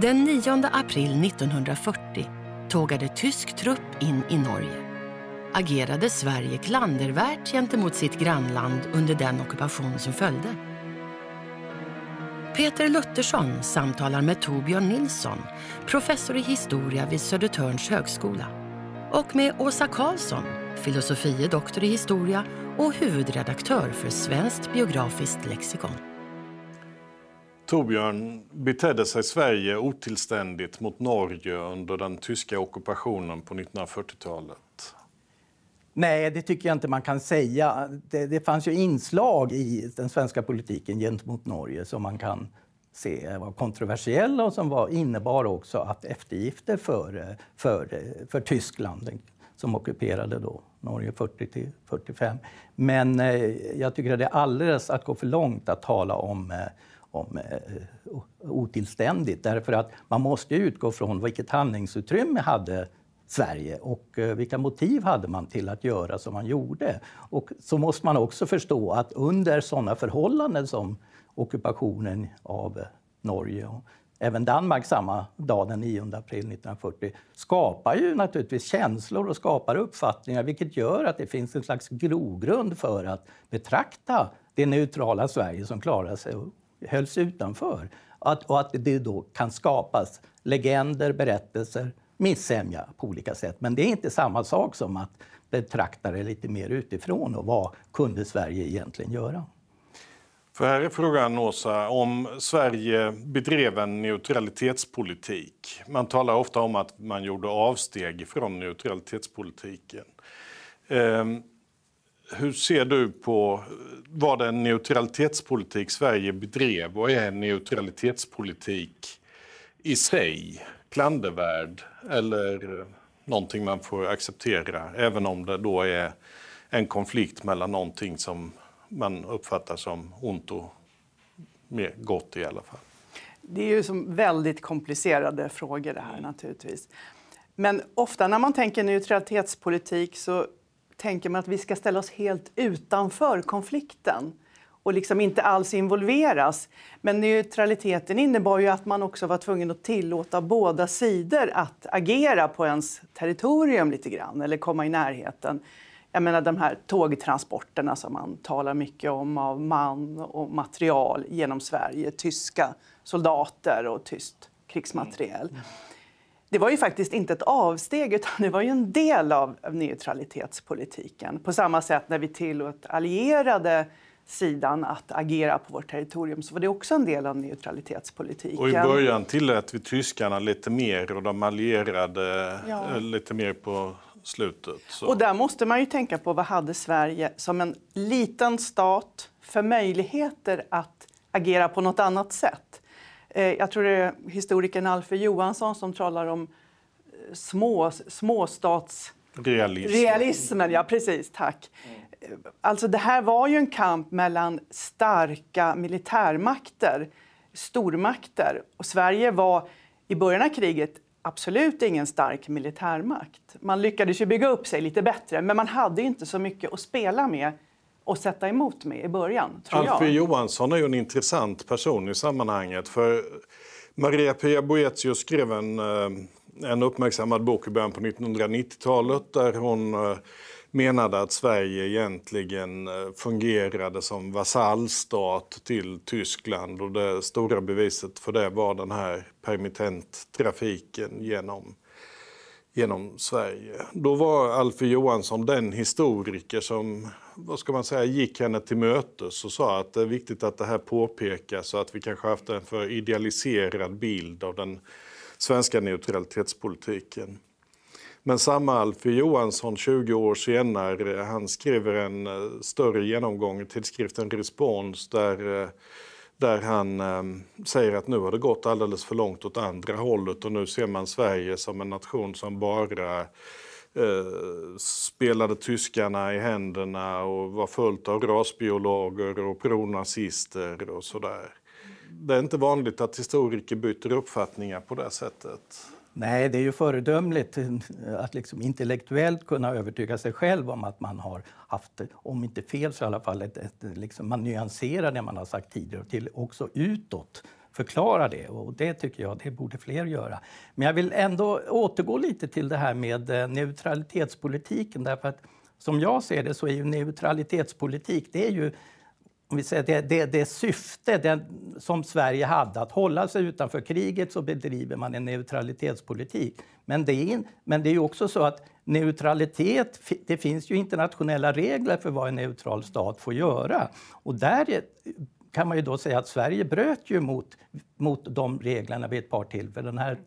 Den 9 april 1940 tågade tysk trupp in i Norge. Agerade Sverige klandervärt gentemot sitt grannland under den ockupation som följde? Peter Luttersson samtalar med Torbjörn Nilsson, professor i historia vid Södertörns högskola. Och med Åsa Karlsson, filosofie doktor i historia och huvudredaktör för Svenskt biografiskt lexikon. Torbjörn, betedde sig Sverige otillständigt mot Norge under den tyska ockupationen på 1940-talet? Nej, det tycker jag inte man kan säga. Det, det, fanns ju inslag i den svenska politiken gentemot Norge som man kan se var kontroversiella och som var, innebar också att eftergifter för, för, för Tyskland som ockuperade då Norge 40 till 45. Men eh, jag tycker att det är alldeles att gå för långt att tala om eh, om eh, otillständigt. Därför att man måste utgå från vilket handlingsutrymme hade Sverige och eh, vilka motiv hade man till att göra som man gjorde. Och så måste man också förstå att under sådana förhållanden som ockupationen av eh, Norge och även Danmark samma dag, den 9 april 1940, skapar ju naturligtvis känslor och skapar uppfattningar vilket gör att det finns en slags grogrund för att betrakta det neutrala Sverige som klarar sig hölls utanför. Att, och att det då kan skapas legender, berättelser, missämja på olika sätt. Men det är inte samma sak som att betrakta det lite mer utifrån och vad kunde Sverige egentligen göra? För här är frågan, Åsa, om Sverige bedrev en neutralitetspolitik. Man talar ofta om att man gjorde avsteg från neutralitetspolitiken. Ehm, hur ser du på vad en neutralitetspolitik Sverige bedrev och är en neutralitetspolitik i sig klandervärd eller någonting man får acceptera även om det då är en konflikt mellan någonting som man uppfattar som ont och mer gott i alla fall? Det är ju som väldigt komplicerade frågor det här naturligtvis. Men ofta när man tänker neutralitetspolitik så tänker man att vi ska ställa oss helt utanför konflikten och liksom inte alls involveras. Men neutraliteten innebar ju att man också var tvungen att tillåta båda sidor att agera på ens territorium lite grann eller komma i närheten. Jag menar de här tågtransporterna som man talar mycket om av man och material genom Sverige, tyska soldater och tyskt krigsmateriel. Mm det var ju faktiskt inte ett avsteg utan det var ju en del av neutralitetspolitiken. På samma sätt när vi tillåt allierade sidan att agera på vårt territorium så var det också en del av neutralitetspolitiken. Och i början tillät vi tyskarna lite mer och de allierade ja. Eh, lite mer på slutet. Så. Och där måste man ju tänka på vad hade Sverige som en liten stat för möjligheter att agera på något annat sätt. Eh, jag tror det är historikern Alfred Johansson som talar om eh, små, småstats... Realism. Realismen, ja precis, tack. Mm. Alltså det här var ju en kamp mellan starka militärmakter, stormakter. Och Sverige var i början av kriget absolut ingen stark militärmakt. Man lyckades ju bygga upp sig lite bättre, men man hade inte så mycket att spela med att sätta emot med i början. Alfred Johansson är ju en intressant person i sammanhanget. För Maria Pia Boetius skrev en, eh, en uppmärksammad bok i början på 1990-talet där hon eh, menade att Sverige egentligen eh, fungerade som vasallstat till Tyskland och det stora beviset för det var den här permittenttrafiken genom genom Sverige. Då var Alfie Johansson den historiker som vad ska man säga, gick henne till mötes och sa att det är viktigt att det här påpekas och att vi kanske haft en för idealiserad bild av den svenska neutralitetspolitiken. Men samma Alfie Johansson 20 år senare, han skriver en eh, större genomgång i tidskriften Respons där, eh, där han eh, säger att nu har det gått alldeles för långt åt andra hållet och nu ser man Sverige som en nation som bara eh, spelade tyskarna i händerna och var fullt av rasbiologer och pronazister och sådär. Det är inte vanligt att historiker byter uppfattningar på det sättet. Nej, det är ju föredömligt att liksom intellektuellt kunna övertyga sig själv om att man har haft, om inte fel så i alla fall, ett, ett, liksom man nyanserar det man har sagt tidigare och till också utåt förklara det. Och det tycker jag det borde fler göra. Men jag vill ändå återgå lite till det här med eh, neutralitetspolitiken därför att som jag ser det så är ju neutralitetspolitik det är ju om vi säger, det, det, det syfte det, som Sverige hade, att hålla sig utanför kriget, så bedriver man en neutralitetspolitik. Men det är, men det är också så att neutralitet, det finns ju internationella regler för vad en neutral stat får göra. Och där kan man ju då säga att Sverige bröt ju mot, mot de reglerna vid ett par tillfällen. Den här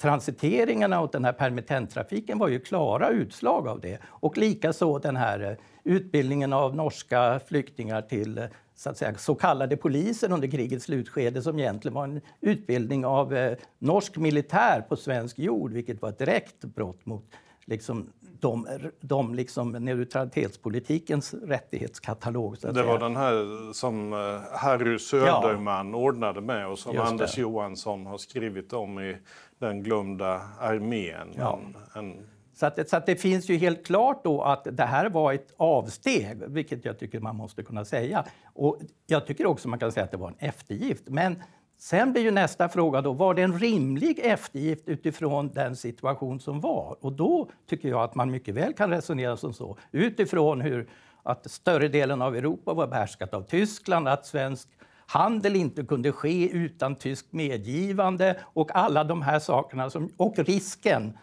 transiteringarna och den här permittenttrafiken var ju klara utslag av det. Och likaså den här eh, utbildningen av norska flyktingar till eh, så, att säga, så kallade poliser under krigets slutskede som egentligen var en utbildning av eh, norsk militär på svensk jord, vilket var ett direkt brott mot liksom, de, de liksom neutralitetspolitikens rättighetskatalog. det var den här som eh, Harry Söderman ja. ordnade med och som Anders Johansson har skrivit om i Den glömda armén. Ja. En, en... Så, att, så att det finns ju helt klart då att det här var ett avsteg, vilket jag tycker man måste kunna säga. Och jag tycker också man kan säga att det var en eftergift. Men Sen blir ju nästa fråga då, var det en rimlig eftergift utifrån den situation som var? Och då tycker jag att man mycket väl kan resonera som så, utifrån hur att större delen av Europa var behärskat av Tyskland, att svensk handel inte kunde ske utan tyskt medgivande och alla de här sakerna, som, och risken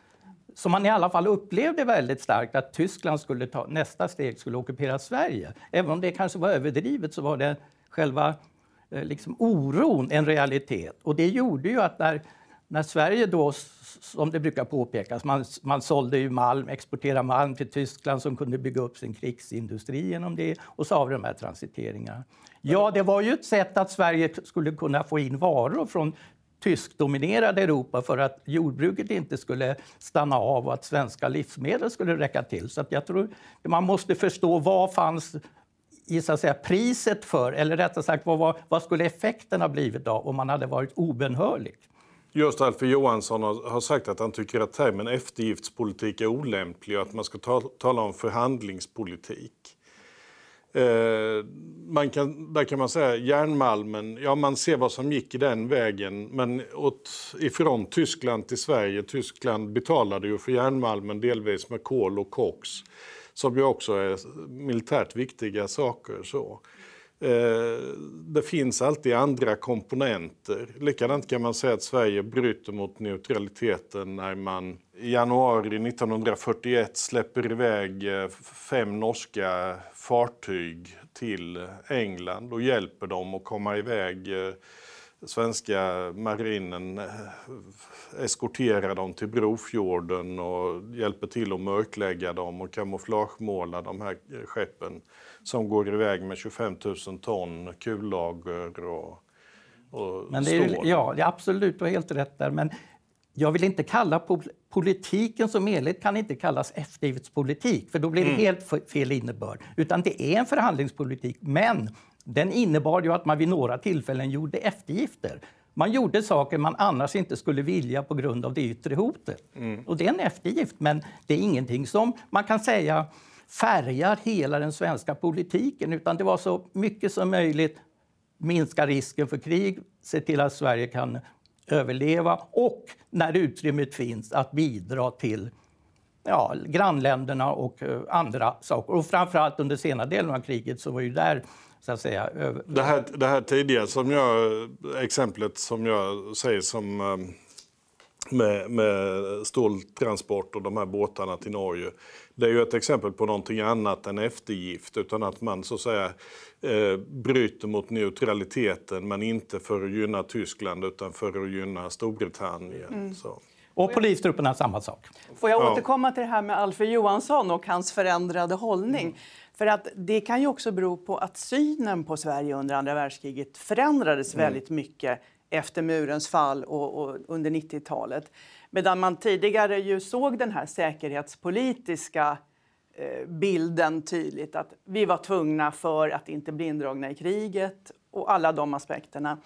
som man i alla fall upplevde väldigt starkt, att Tyskland skulle ta nästa steg skulle ockupera Sverige. Även om det kanske var överdrivet så var det själva eh, liksom oron en realitet. Och det gjorde ju att när, när Sverige då, som det brukar påpekas, man, man sålde ju malm, exporterade malm till Tyskland som kunde bygga upp sin krigsindustri genom det och så har vi de här transiteringarna. Ja, det var ju ett sätt att Sverige skulle kunna få in varor från tyskdominerade Europa för att jordbruket inte skulle stanna av och att svenska livsmedel skulle räcka till. Så jag tror man måste förstå vad fanns i så att säga, priset för, eller rättare sagt vad, vad skulle effekten ha blivit av om man hade varit obenhörlig? Just Alfred Johansson har, sagt att han tycker att termen eftergiftspolitik är olämplig och att man ska ta, tala om förhandlingspolitik. Eh, man kan, där kan man säga järnmalmen, ja man ser vad som gick i den vägen men åt, ifrån Tyskland till Sverige, Tyskland betalade ju för järnmalmen delvis med kol och koks som ju också är militärt viktiga saker. Så. Eh, det finns alltid andra komponenter. Likadant kan man säga att Sverige bryter mot neutraliteten när man i januari 1941 släpper iväg eh, fem norska fartyg till England och hjälper dem att komma iväg eh, svenska marinen eskorterar dem till Brofjorden och hjälper till att mörklägga dem och kamouflagemåla de här skeppen som går iväg med 25 000 ton kullager och, och men det är ju, Ja, det är absolut, du har helt rätt där. Men jag vill inte kalla politiken som helhet kan inte kallas eftergiftspolitik, för då blir det mm. helt fel innebörd. Utan det är en förhandlingspolitik, men den innebar ju att man vid några tillfällen gjorde eftergifter. Man gjorde saker man annars inte skulle vilja på grund av det yttre hotet. Mm. Och det är en eftergift, men det är ingenting som man kan säga färgar hela den svenska politiken, utan det var så mycket som möjligt minska risken för krig, se till att Sverige kan överleva och när utrymmet finns att bidra till ja, grannländerna och eh, andra saker. Och framförallt under senare delen av kriget så var ju där så att säga. Det här, det här tidiga som jag, exemplet som jag säger som eh, med, med ståltransport och de här båtarna till Norge. Det är ju ett exempel på någonting annat än eftergift utan att man så att säga eh, bryter mot neutraliteten men inte för att gynna Tyskland utan för att gynna Storbritannien. Mm. Så. Och polistrupperna samma sak. Får jag Ja. återkomma till det här med Alfred Johansson och hans förändrade hållning? För att det kan ju också bero på att synen på Sverige under andra världskriget förändrades väldigt mycket efter murens fall och, och under 90-talet. Medan man tidigare ju såg den här säkerhetspolitiska eh, bilden tydligt att vi var tvungna för att inte bli indragna i kriget och alla de aspekterna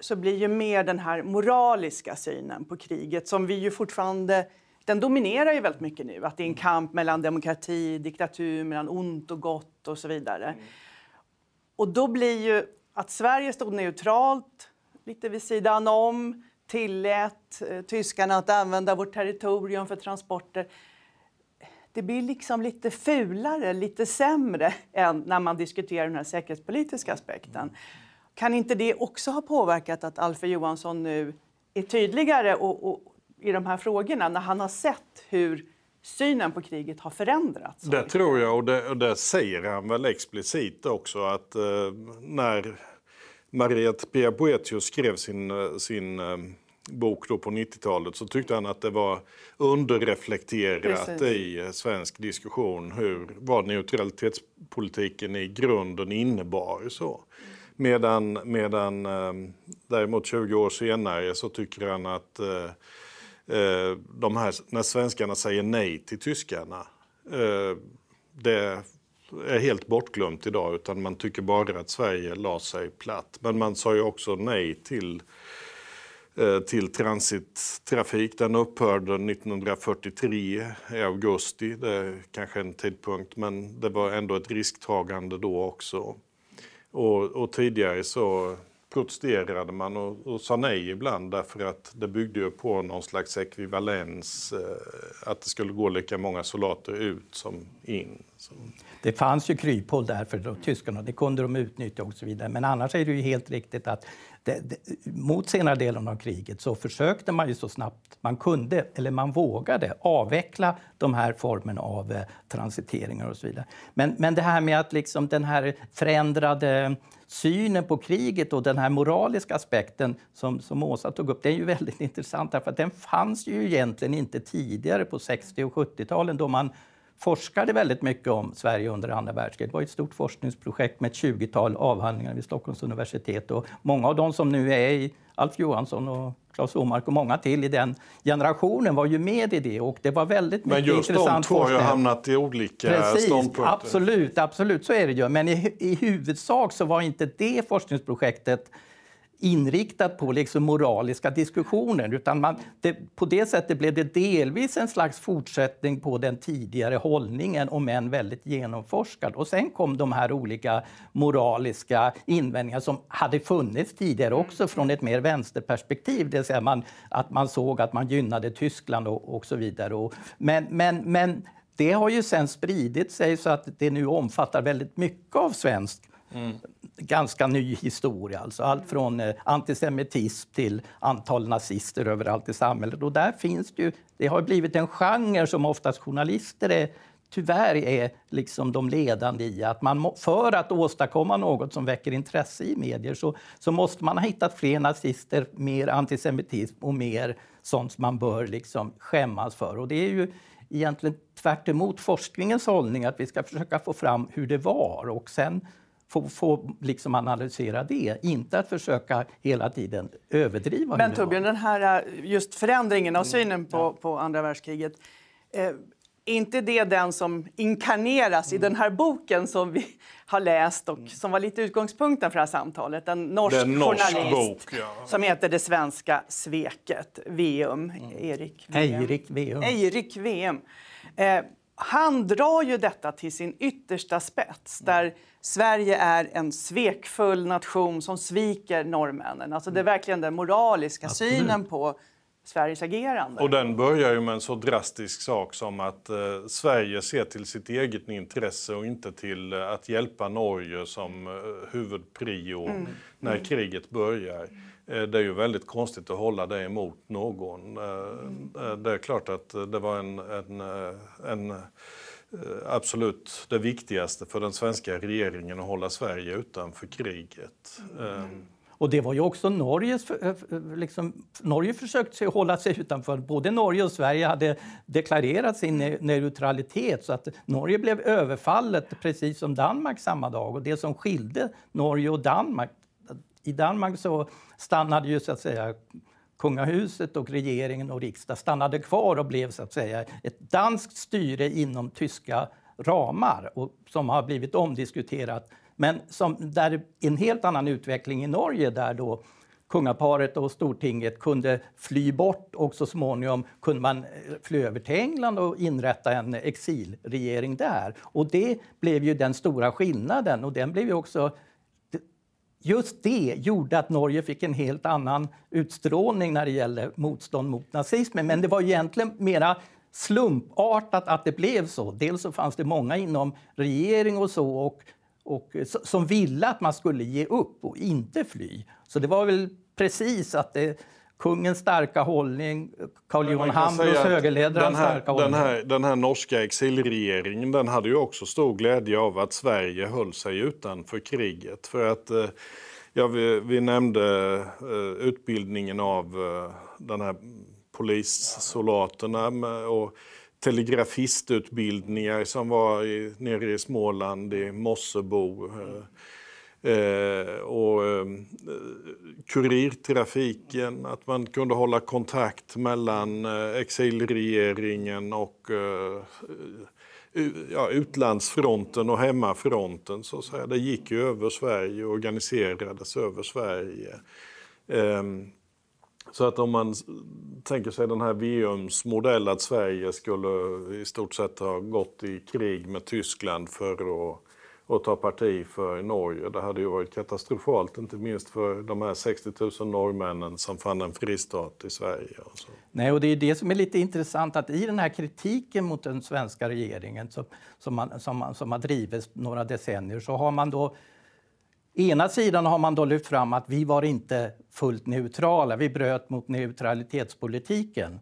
så blir ju mer den här moraliska synen på kriget som vi ju fortfarande den dominerar ju väldigt mycket nu. Att det är en kamp mellan demokrati, diktatur, mellan ont och gott och så vidare. Och då blir ju att Sverige stod neutralt, lite vid sidan om, tillät eh, tyskarna att använda vårt territorium för transporter. Det blir liksom lite fulare, lite sämre än när man diskuterar den här säkerhetspolitiska aspekten. Kan inte det också ha påverkat att Alfred Johansson nu är tydligare och, och, i de här frågorna när han har sett hur synen på kriget har förändrats? Det tror jag, och det, och det säger han väl explicit också att eh, när Mariette Pia Boethius skrev sin, eh, sin eh, bok då på 90-talet så tyckte han att det var underreflekterat Precis. i eh, svensk diskussion hur, vad neutralitetspolitiken i grunden innebar. Så. Medan, medan eh, däremot 20 år senare så tycker han att eh, eh, de här, när svenskarna säger nej till tyskarna, det är helt bortglömt idag utan man tycker bara att Sverige la sig platt. Men man sa ju också nej till Eh, till transittrafik. Den upphörde 1943 i augusti. Det är kanske en tidpunkt, men det var ändå ett risktagande då också. Och, och tidigare så protesterade man och, och sa nej ibland därför att det byggde ju på någon slags ekvivalens, eh, att det skulle gå lika många soldater ut som in. Så. Det fanns ju kryphål där för tyskarna, det kunde de utnyttja och så vidare. Men annars är det ju helt riktigt att det, det, mot senare delen av kriget så försökte man ju så snabbt man kunde, eller man vågade, avveckla de här formerna av eh, transiteringar och så vidare. Men, men det här med att liksom den här förändrade synen på kriget och den här moraliska aspekten som, som Åsa tog upp, det är ju väldigt intressant därför att den fanns ju egentligen inte tidigare på 60 och 70-talen då man forskade väldigt mycket om Sverige under andra världskriget. Det var ett stort forskningsprojekt med ett 20-tal avhandlingar vid Stockholms universitet. Och många av de som nu är i Alf Johansson och Claes Omark och många till i den generationen var ju med i det. Och det var väldigt Men mycket just de två har ju hamnat i olika Precis, ståndpunkter. absolut, absolut så är det ju. Men i, i huvudsak så var inte det forskningsprojektet inriktat på liksom moraliska diskussioner. Utan man, det, på det sättet blev det delvis en slags fortsättning på den tidigare hållningen, om än väldigt genomforskad. Och sen kom de här olika moraliska invändningarna som hade funnits tidigare också från ett mer vänsterperspektiv. Det vill säga man, att man såg att man gynnade Tyskland och, och så vidare. Och, men, men, men det har ju sen spridit sig så att det nu omfattar väldigt mycket av svensk ganska ny historia. Alltså allt från eh, antisemitism till antal nazister överallt i samhället. Och där finns det ju, det har blivit en genre som oftast journalister är, tyvärr är liksom de ledande i. Att man må, för att åstadkomma något som väcker intresse i medier så, så måste man ha hittat fler nazister, mer antisemitism och mer sånt som man bör liksom skämmas för. Och det är ju egentligen tvärt emot forskningens hållning att vi ska försöka få fram hur det var och sen få, få liksom analysera det. Inte att försöka hela tiden överdriva. Men. Torbjörn, den här eh, just förändringen av synen på, på andra världskriget. Eh, är inte det den som inkarneras i den här boken som vi har läst och som var lite utgångspunkten för det här samtalet? En norsk Det är en norsk journalist bok, ja. som heter Det svenska sveket, Veum. Erik Veum. Eirik Veum. Eirik Veum. Eh, han drar ju detta till sin yttersta spets där Sverige är en svekfull nation som sviker norrmännen. Alltså det är verkligen den moraliska synen på Sveriges agerande. Och den börjar ju med en så drastisk sak som att eh, Sverige ser till sitt eget intresse och inte till eh, att hjälpa Norge som eh, huvudprio när kriget börjar. Eh, det är ju väldigt konstigt att hålla det emot någon. Eh, eh, det är klart att det var en, en, en absolut det viktigaste för den svenska regeringen att hålla Sverige utanför kriget. Mm. Och det var ju också Norges... Liksom, Norge försökte sig hålla sig utanför. Både Norge och Sverige hade deklarerat sin neutralitet så att Norge blev överfallet precis som Danmark samma dag. Och det som skilde Norge och Danmark... I Danmark så stannade ju så att säga kungahuset och regeringen och riksdag stannade kvar och blev så att säga ett danskt styre inom tyska ramar och som har blivit omdiskuterat. Men som, där en helt annan utveckling i Norge där då kungaparet och Stortinget kunde fly bort och så småningom kunde man eh, fly över till England och inrätta en exilregering där. Och det blev ju den stora skillnaden och den blev ju också Just det gjorde att Norge fick en helt annan utstrålning när det gällde motstånd mot nazismen. Men det var egentligen mera slumpartat att det blev så. Dels så fanns det många inom regering och så och, och, som ville att man skulle ge upp och inte fly. Så det var väl precis att det, kungens starka hållning, Carl Johan Hambros högerledarens starka hållning. Den här, den här norska exilregeringen den hade ju också stor glädje av att Sverige höll sig utanför kriget. För att, eh, ja, vi, vi nämnde uh, utbildningen av uh, den här polissoldaterna och telegrafistutbildningar som var i, nere i Småland, i Mossebo. Uh, Eh, och eh, kurirtrafiken, att man kunde hålla kontakt mellan eh, exilregeringen och eh, ja, utlandsfronten och hemmafronten. Så att säga. Det gick ju över Sverige och organiserades över Sverige. Ehm, så att om man tänker sig den här VMs modell att Sverige skulle i stort sett ha gått i krig med Tyskland för att och ta parti för Norge. Det hade ju varit katastrofalt, inte minst för de här 60 000 norrmännen som fann en fristat i Sverige. Och så. Nej, och det är det som är lite intressant, att i den här kritiken mot den svenska regeringen som, som, man, som, som har drivits några decennier så har man då Ena sidan har man då lyft fram att vi var inte fullt neutrala, vi bröt mot neutralitetspolitiken.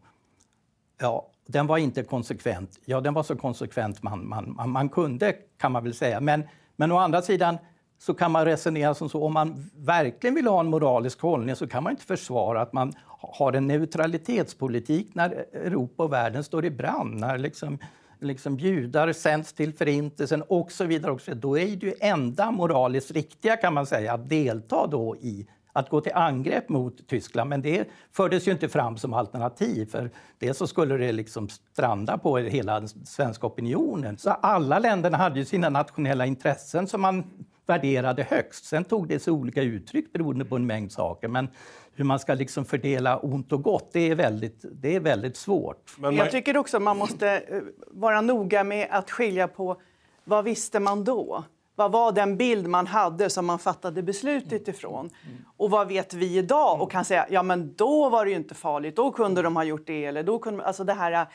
Ja, den var inte konsekvent. Ja, den var så konsekvent man, man, man, man kunde, kan man väl säga. Men, men å andra sidan så kan man resonera som så, om man verkligen vill ha en moralisk hållning så kan man inte försvara att man har en neutralitetspolitik när Europa och världen står i brand, när liksom, liksom judar sänds till förintelsen och så vidare. Och så, då är det ju enda moraliskt riktiga kan man säga att delta då i att gå till angrepp mot Tyskland. Men det fördes ju inte fram som alternativ. För det så skulle det liksom stranda på hela den svenska opinionen. Så alla länderna hade ju sina nationella intressen som man värderade högst. Sen tog det sig olika uttryck beroende på en mängd saker. Men hur man ska liksom fördela ont och gott, det är väldigt, det är väldigt svårt. Men Jag tycker också att man måste eh, vara noga med att skilja på vad visste man då? Vad var den bild man hade som man fattade beslutet ifrån? Och vad vet vi idag och kan säga ja men då var det ju inte farligt, då kunde de ha gjort det eller då kunde alltså det här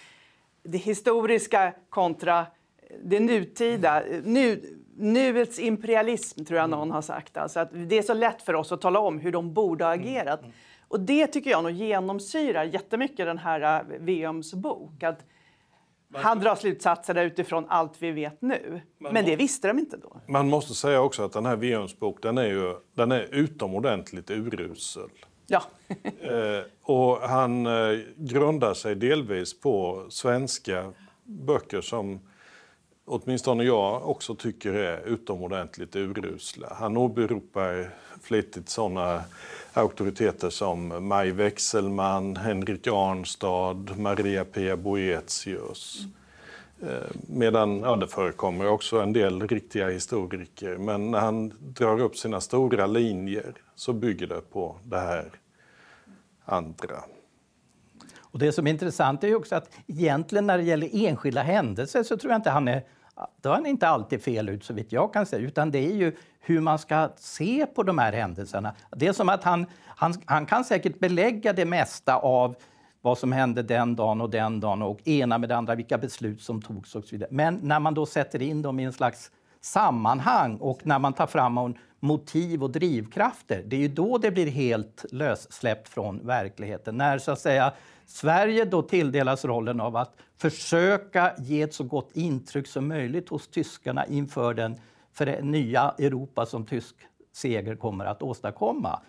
det historiska kontra det nutida. Nu, nuets imperialism tror jag någon har sagt. Alltså att det är så lätt för oss att tala om hur de borde ha agerat. Och det tycker jag nog genomsyrar jättemycket den här VMs bok. Att han drar slutsatserna utifrån allt vi vet nu. Men det visste de inte då. Man måste säga också att den här Viums bok den är, ju, den är utomordentligt urusel. Ja. eh, och han eh, grundar sig delvis på svenska böcker som åtminstone jag också tycker är utomordentligt urusla. Han åberopar flitigt sådana auktoriteter som Maj Wechselmann, Henrik Arnstad, Maria Pia Boetius. Mm. Medan ja, det förekommer också en del riktiga historiker. Men när han drar upp sina stora linjer så bygger det på det här andra. Och det som är intressant är ju också att egentligen när det gäller enskilda händelser så tror jag inte han är då är han inte alltid fel ut så vitt jag kan se, utan det är ju hur man ska se på de här händelserna. Det är som att han, han, han kan säkert belägga det mesta av vad som hände den dagen och den dagen och ena med det andra, vilka beslut som togs och så vidare. Men när man då sätter in dem i en slags sammanhang och när man tar fram motiv och drivkrafter, det är ju då det blir helt lössläppt från verkligheten. När så att säga Sverige då tilldelas rollen av att försöka ge ett så gott intryck som möjligt hos tyskarna inför den för det nya Europa som tysk seger kommer att åstadkomma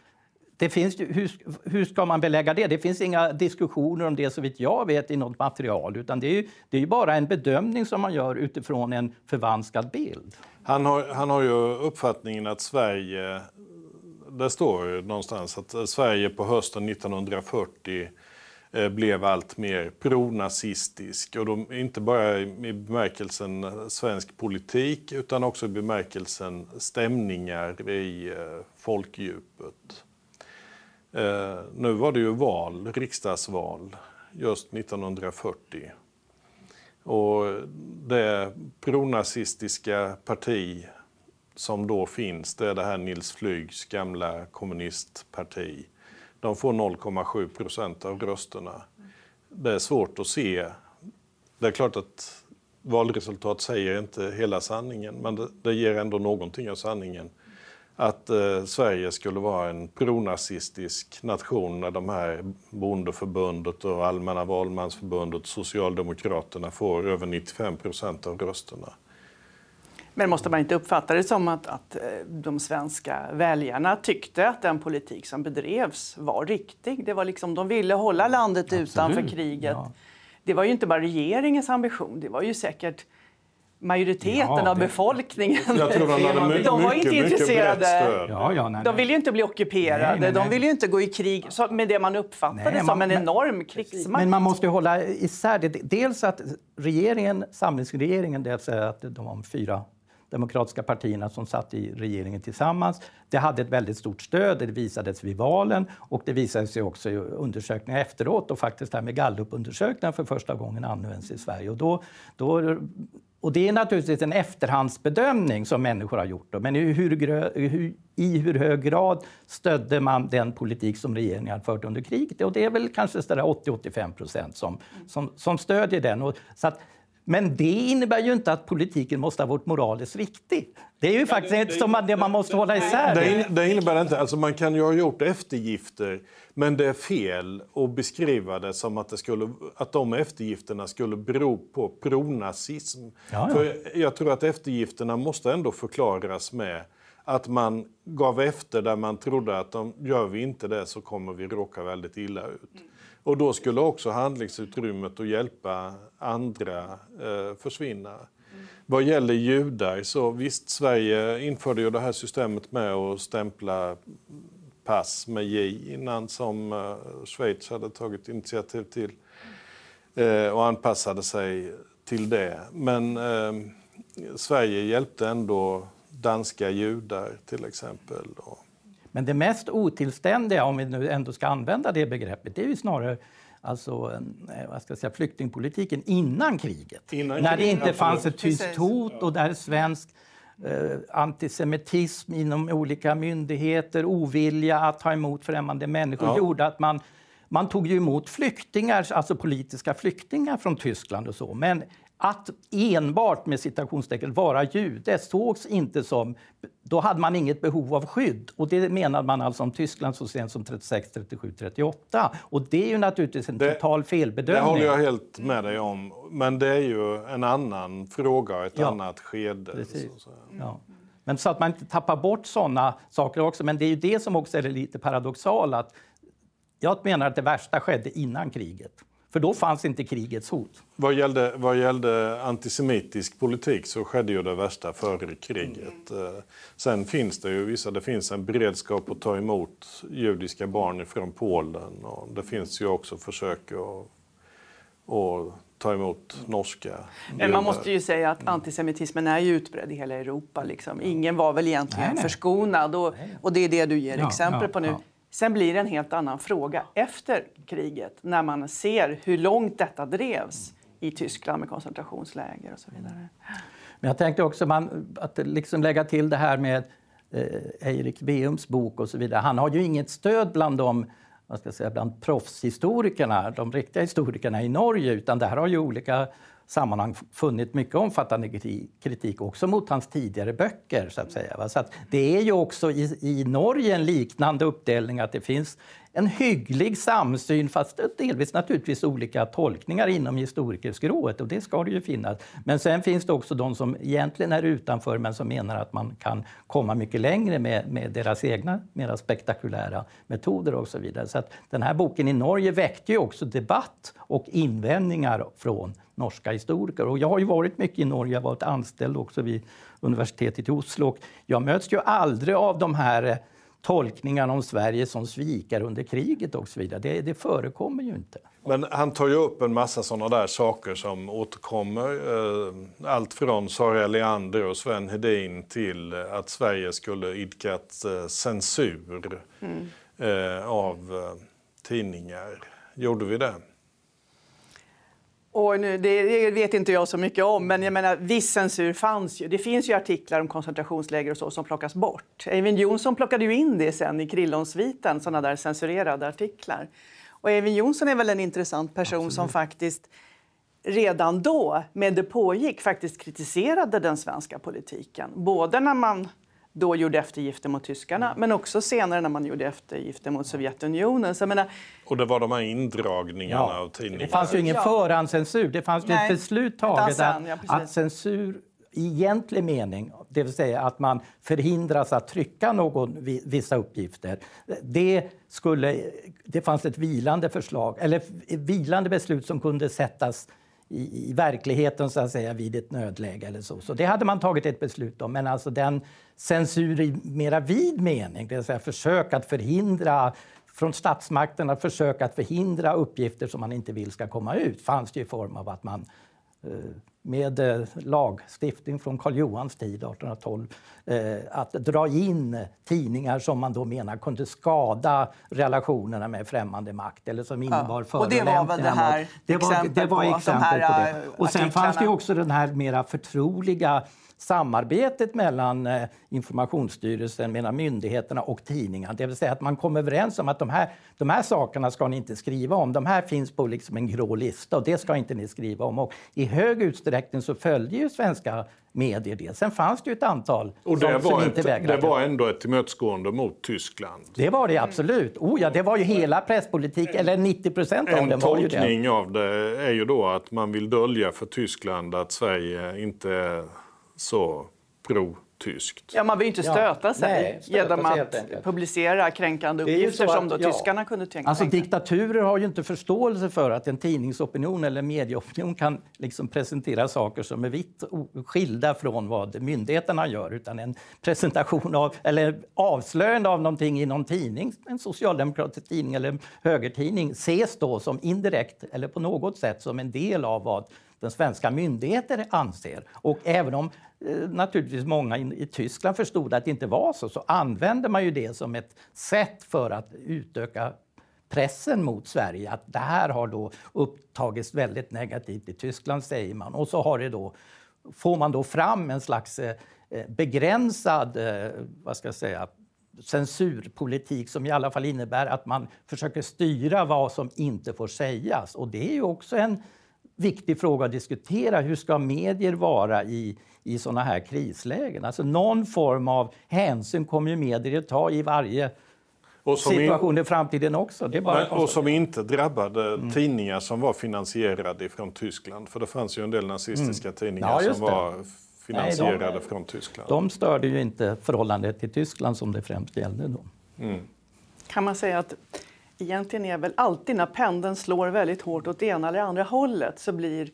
det finns, hur, hur ska man belägga det? Det finns inga diskussioner om det så vitt jag vet i något material. Utan det är, ju, det är ju bara en bedömning som man gör utifrån en förvanskad bild. Han har, han har ju uppfattningen att Sverige, det står någonstans att Sverige på hösten 1940 eh, blev allt mer pronazistisk. Och de, inte bara i bemärkelsen svensk politik utan också i bemärkelsen stämningar i eh, folkdjupet. Eh, nu var det ju val, riksdagsval, just 1940. Och det pronazistiska parti som då finns, det är det här Nils Flygs gamla kommunistparti. De får 0,7 procent av rösterna. Det är svårt att se. Det är klart att valresultat säger inte hela sanningen, men det, det ger ändå någonting av sanningen att eh, Sverige skulle vara en pronazistisk nation när de här Bondeförbundet och Allmänna valmansförbundet Socialdemokraterna får över 95 procent av rösterna. Men måste man inte uppfatta det som att, att eh, de svenska väljarna tyckte att den politik som bedrevs var riktig? Det var liksom, de ville hålla landet Absolut. utanför kriget. Ja. Det var ju inte bara regeringens ambition, det var ju säkert majoriteten ja, av befolkningen. Jag tror de, hade mycket, de var inte mycket, intresserade. Ja, ja, nej, de ville ju inte bli ockuperade, nej, nej, de ville ju inte gå i krig med det man uppfattade nej, som en enorm krigsmakt. Men man måste hålla isär det. Dels att regeringen, samlingsregeringen, det vill säga att de var fyra demokratiska partierna som satt i regeringen tillsammans. Det hade ett väldigt stort stöd, det visades vid valen och det visade sig också i undersökningar efteråt och faktiskt här med gallupundersökningar för första gången används i Sverige. Och då, då och det är naturligtvis en efterhandsbedömning som människor har gjort. Men i hur, i hur hög grad stödde man den politik som regeringen har fört under kriget? Och det är väl kanske 80-85 procent som, som, som stödjer den. Och, så att, men det innebär ju inte att politiken måste ha varit moraliskt riktig. Det är ju faktiskt det, det, som man, det man måste hålla isär. Det, det innebär inte, alltså man kan ju ha gjort eftergifter men det är fel att beskriva det som att, det skulle, att de eftergifterna skulle bero på pronazism. Ja, ja. För jag tror att eftergifterna måste ändå förklaras med att man gav efter där man trodde att om gör vi inte det så kommer vi råka väldigt illa ut. Och då skulle också handlingsutrymmet att hjälpa andra eh, försvinna. Mm. Vad gäller judar så visst, Sverige införde ju det här systemet med att stämpla pass med J innan som eh, Schweiz hade tagit initiativ till eh, och anpassade sig till det. Men eh, Sverige hjälpte ändå danska judar till exempel. Men det mest otillständiga, om vi nu ändå ska använda det begreppet, det är ju snarare alltså, eh, vad ska jag säga, flyktingpolitiken innan kriget. Innan när det inte fanns ett tyskt hot och där svensk eh, antisemitism inom olika myndigheter, ovilja att ta emot främmande människor ja. gjorde att man man tog ju emot flyktingar, alltså politiska flyktingar från Tyskland och så. Men att enbart med citationstecken vara jude sågs inte som... Då hade man inget behov av skydd. Och Det menade man alltså om Tyskland så sent som 36, 37, 38. Och Det är ju naturligtvis en det, total felbedömning. Det håller jag helt med dig om. Men det är ju en annan fråga och ett ja. annat skede. Ja. Men så att man inte tappar bort såna saker också. Men det är ju det som också är lite paradoxala. jag menar att det värsta skedde innan kriget. För då fanns inte krigets hot. Vad gällde, vad gällde antisemitisk politik så skedde ju det värsta före kriget. Mm. Sen finns det ju vissa, det finns en beredskap att ta emot judiska barn från Polen och det finns ju också försök att, att ta emot norska. Men man måste ju säga att antisemitismen är ju utbredd i hela Europa. Liksom. Ingen var väl egentligen nej, nej. förskonad och, och det är det du ger ja, exempel ja, på nu. Ja. Sen blir det en helt annan fråga efter kriget när man ser hur långt detta drevs i Tyskland med koncentrationsläger och så vidare. Mm. Men jag tänkte också man, att liksom lägga till det här med eh, Eirik Beums bok och så vidare. Han har ju inget stöd bland de vad ska jag säga, bland proffshistorikerna, de riktiga historikerna i Norge, utan det här har ju olika sammanhang funnit mycket omfattande kritik också mot hans tidigare böcker. Så att säga. Så att det är ju också i, i Norge en liknande uppdelning att det finns en hygglig samsyn, fast delvis naturligtvis olika tolkningar inom historikerskrået. Och det ska det ju finnas. Men sen finns det också de som egentligen är utanför men som menar att man kan komma mycket längre med, med deras egna mer spektakulära metoder och så vidare. Så att den här boken i Norge väckte ju också debatt och invändningar från norska historiker. Och jag har ju varit mycket i Norge, jag har varit anställd också vid universitetet i Oslo. Jag möts ju aldrig av de här tolkningarna om Sverige som svikare under kriget och så vidare. Det, det förekommer ju inte. Men han tar ju upp en massa sådana där saker som återkommer. Eh, allt från Sara Leander och Sven Hedin till att Sverige skulle idkat eh, censur mm. av tidningar. Gjorde vi det? Och nu, det vet inte jag så mycket om, men jag menar, viss censur fanns ju. Det finns ju artiklar om koncentrationsläger och så som plockas bort. Eyvind Johnson plockade ju in det sen i Krillonsviten, sådana där censurerade artiklar. Och Eyvind Johnson är väl en intressant person Absolut. som faktiskt redan då, med det pågick, faktiskt kritiserade den svenska politiken. Både när man då gjorde eftergifter mot tyskarna, men också senare när man gjorde eftergifter mot Sovjetunionen. Så menar, och det var de här indragningarna ja. av tidningar? Det fanns ju ingen ja. förhandscensur. Det fanns ju ett beslut taget att, ja, att censur i egentlig mening, det vill säga att man förhindras att trycka någon, vissa uppgifter. Det, skulle, det fanns ett vilande förslag, eller vilande beslut som kunde sättas i, i, verkligheten så att säga vid ett nödläge eller så. Så det hade man tagit ett beslut om. Men alltså den censur i mera vid mening, det vill säga försök att förhindra från statsmakterna försök att förhindra uppgifter som man inte vill ska komma ut fanns det i form av att man med eh, lagstiftning från Karl Johans tid, 1812, eh, att dra in tidningar som man då menar kunde skada relationerna med främmande makt eller som innebar ja. Och det var väl det här det var, det var exempel på, på det. Och sen fanns det också den här mera förtroliga samarbetet mellan eh, Informationsstyrelsen, mellan myndigheterna och tidningarna. Det vill säga att man kom överens om att de här, de här sakerna ska ni inte skriva om. De här finns på liksom en grå lista och det ska inte ni skriva om. Och I hög utsträckning så följde ju svenska medier det. Sen fanns det ju ett antal och det som, som inte vägrade. Det var ändå ett tillmötesgående mot Tyskland? Det var det absolut. Oh ja, det var ju hela presspolitik, eller 90 procent av den var ju det. En tolkning av det är ju då att man vill dölja för Tyskland att Sverige inte så pro-tyskt. Ja, man vill ju inte stöta ja, sig nej, stöta genom sig att publicera kränkande uppgifter att, som då ja, tyskarna kunde tänka Alltså diktaturer har ju inte förståelse för att en tidningsopinion eller medieopinion kan liksom presentera saker som är vitt skilda från vad myndigheterna gör. Utan en presentation av, eller avslöjande av någonting i någon tidning, en socialdemokratisk tidning eller en högertidning, ses då som indirekt eller på något sätt som en del av vad den svenska myndigheter anser. Och även om eh, naturligtvis många i, i Tyskland förstod att det inte var så, så använder man ju det som ett sätt för att utöka pressen mot Sverige. Att det här har då upptagits väldigt negativt i Tyskland, säger man. Och så har det då, får man då fram en slags eh, eh begränsad, eh, vad ska jag säga, censurpolitik som i alla fall innebär att man försöker styra vad som inte får sägas. Och det är ju också en viktig fråga att diskutera. Hur ska medier vara i, i såna här krislägen? Alltså någon form av hänsyn kommer ju medier att ta i varje situation in, i framtiden också. Det bara och som inte drabbade mm. tidningar som var finansierade från Tyskland. För det fanns ju en del nazistiska mm. tidningar ja, som var finansierade Nej, de, från Tyskland. De störde ju inte förhållandet till Tyskland som det främst gällde då. Mm. Kan man säga att egentligen är väl alltid när pendeln slår väldigt hårt åt det ena eller andra hållet så blir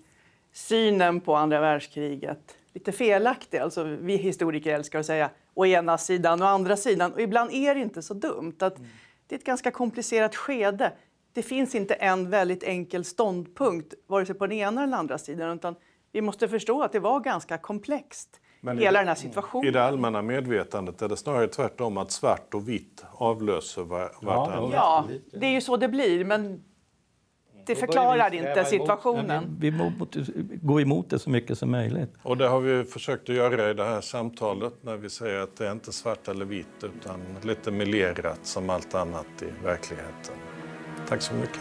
synen på andra världskriget lite felaktig. Alltså, vi historiker älskar att säga å ena sidan och andra sidan. Och ibland är det inte så dumt. Att det är ett ganska komplicerat skede. Det finns inte en väldigt enkel ståndpunkt, vare sig på den ena eller den andra sidan. Utan vi måste förstå att det var ganska komplext. Men hela den här situationen. I det allmänna medvetandet är det snarare tvärtom att svart och vitt avlöser vartannat. Ja, det är ju så det blir. Men det förklarar inte situationen. vi måste gå emot det så mycket som möjligt. Och det har vi försökt att göra i det här samtalet när vi säger att det är inte svart eller vitt utan lite melerat som allt annat i verkligheten. Tack så mycket.